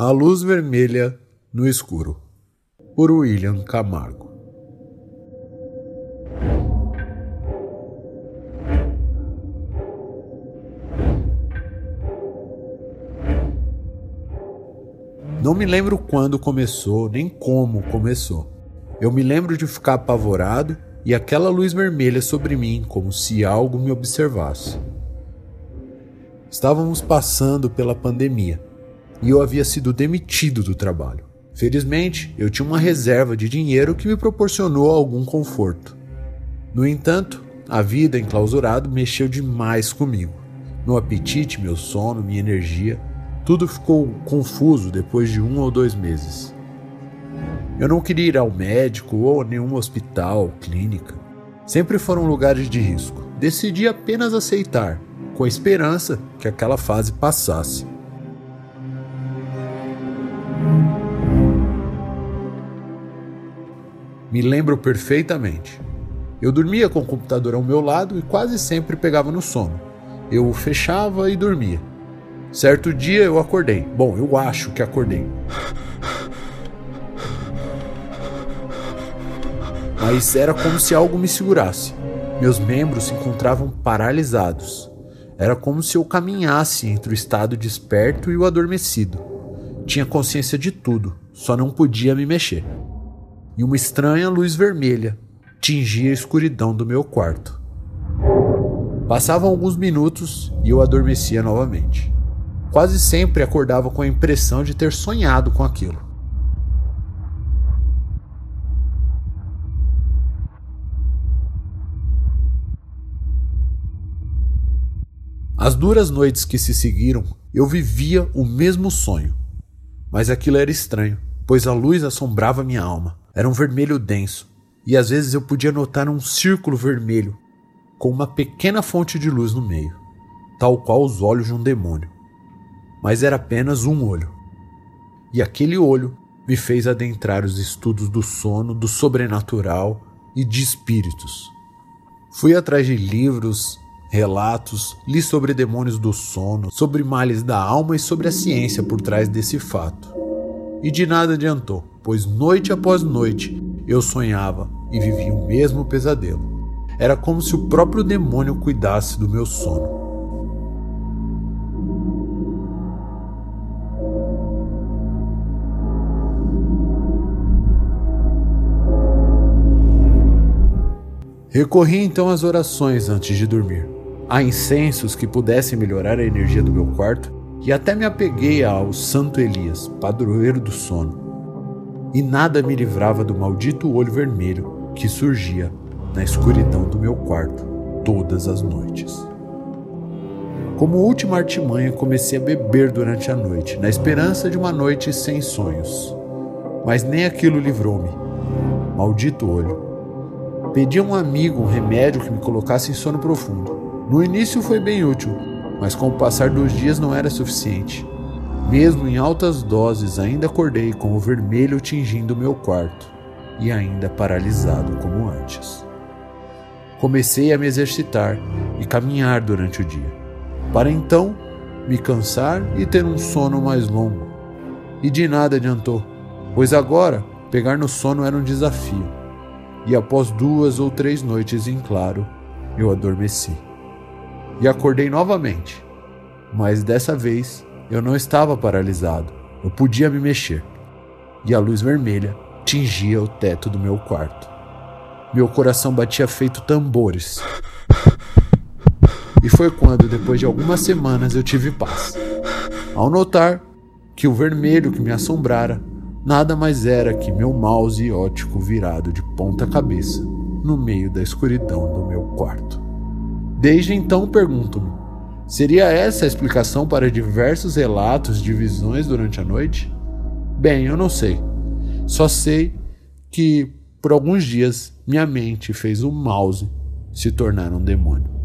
A Luz Vermelha no Escuro, por William Camargo. Não me lembro quando começou, nem como começou. Eu me lembro de ficar apavorado e aquela luz vermelha sobre mim, como se algo me observasse. Estávamos passando pela pandemia e eu havia sido demitido do trabalho. Felizmente, eu tinha uma reserva de dinheiro que me proporcionou algum conforto. No entanto, a vida enclausurado mexeu demais comigo. Meu apetite, meu sono, minha energia, tudo ficou confuso depois de um ou dois meses. Eu não queria ir ao médico ou a nenhum hospital, clínica. Sempre foram lugares de risco. Decidi apenas aceitar, com a esperança que aquela fase passasse. Me lembro perfeitamente. Eu dormia com o computador ao meu lado e quase sempre pegava no sono. Eu o fechava e dormia. Certo dia eu acordei. Bom, eu acho que acordei. Mas era como se algo me segurasse. Meus membros se encontravam paralisados. Era como se eu caminhasse entre o estado desperto e o adormecido. Tinha consciência de tudo, só não podia me mexer e uma estranha luz vermelha tingia a escuridão do meu quarto. Passavam alguns minutos e eu adormecia novamente. Quase sempre acordava com a impressão de ter sonhado com aquilo. As duras noites que se seguiram, eu vivia o mesmo sonho. Mas aquilo era estranho, pois a luz assombrava minha alma. Era um vermelho denso, e às vezes eu podia notar um círculo vermelho com uma pequena fonte de luz no meio, tal qual os olhos de um demônio. Mas era apenas um olho. E aquele olho me fez adentrar os estudos do sono, do sobrenatural e de espíritos. Fui atrás de livros, relatos, li sobre demônios do sono, sobre males da alma e sobre a ciência por trás desse fato. E de nada adiantou pois noite após noite eu sonhava e vivia o mesmo pesadelo. Era como se o próprio demônio cuidasse do meu sono. Recorri então às orações antes de dormir, a incensos que pudessem melhorar a energia do meu quarto e até me apeguei ao Santo Elias, padroeiro do sono e nada me livrava do maldito olho vermelho que surgia na escuridão do meu quarto todas as noites. Como última artimanha, comecei a beber durante a noite, na esperança de uma noite sem sonhos. Mas nem aquilo livrou-me. Maldito olho. Pedi a um amigo um remédio que me colocasse em sono profundo. No início foi bem útil, mas com o passar dos dias não era suficiente. Mesmo em altas doses, ainda acordei com o vermelho tingindo meu quarto e ainda paralisado como antes. Comecei a me exercitar e caminhar durante o dia, para então me cansar e ter um sono mais longo. E de nada adiantou, pois agora pegar no sono era um desafio. E após duas ou três noites em claro, eu adormeci. E acordei novamente, mas dessa vez eu não estava paralisado, eu podia me mexer. E a luz vermelha tingia o teto do meu quarto. Meu coração batia feito tambores. E foi quando, depois de algumas semanas, eu tive paz. Ao notar que o vermelho que me assombrara nada mais era que meu mouse ótico virado de ponta cabeça no meio da escuridão do meu quarto. Desde então pergunto-me: Seria essa a explicação para diversos relatos de visões durante a noite? Bem, eu não sei. Só sei que por alguns dias minha mente fez o mouse se tornar um demônio.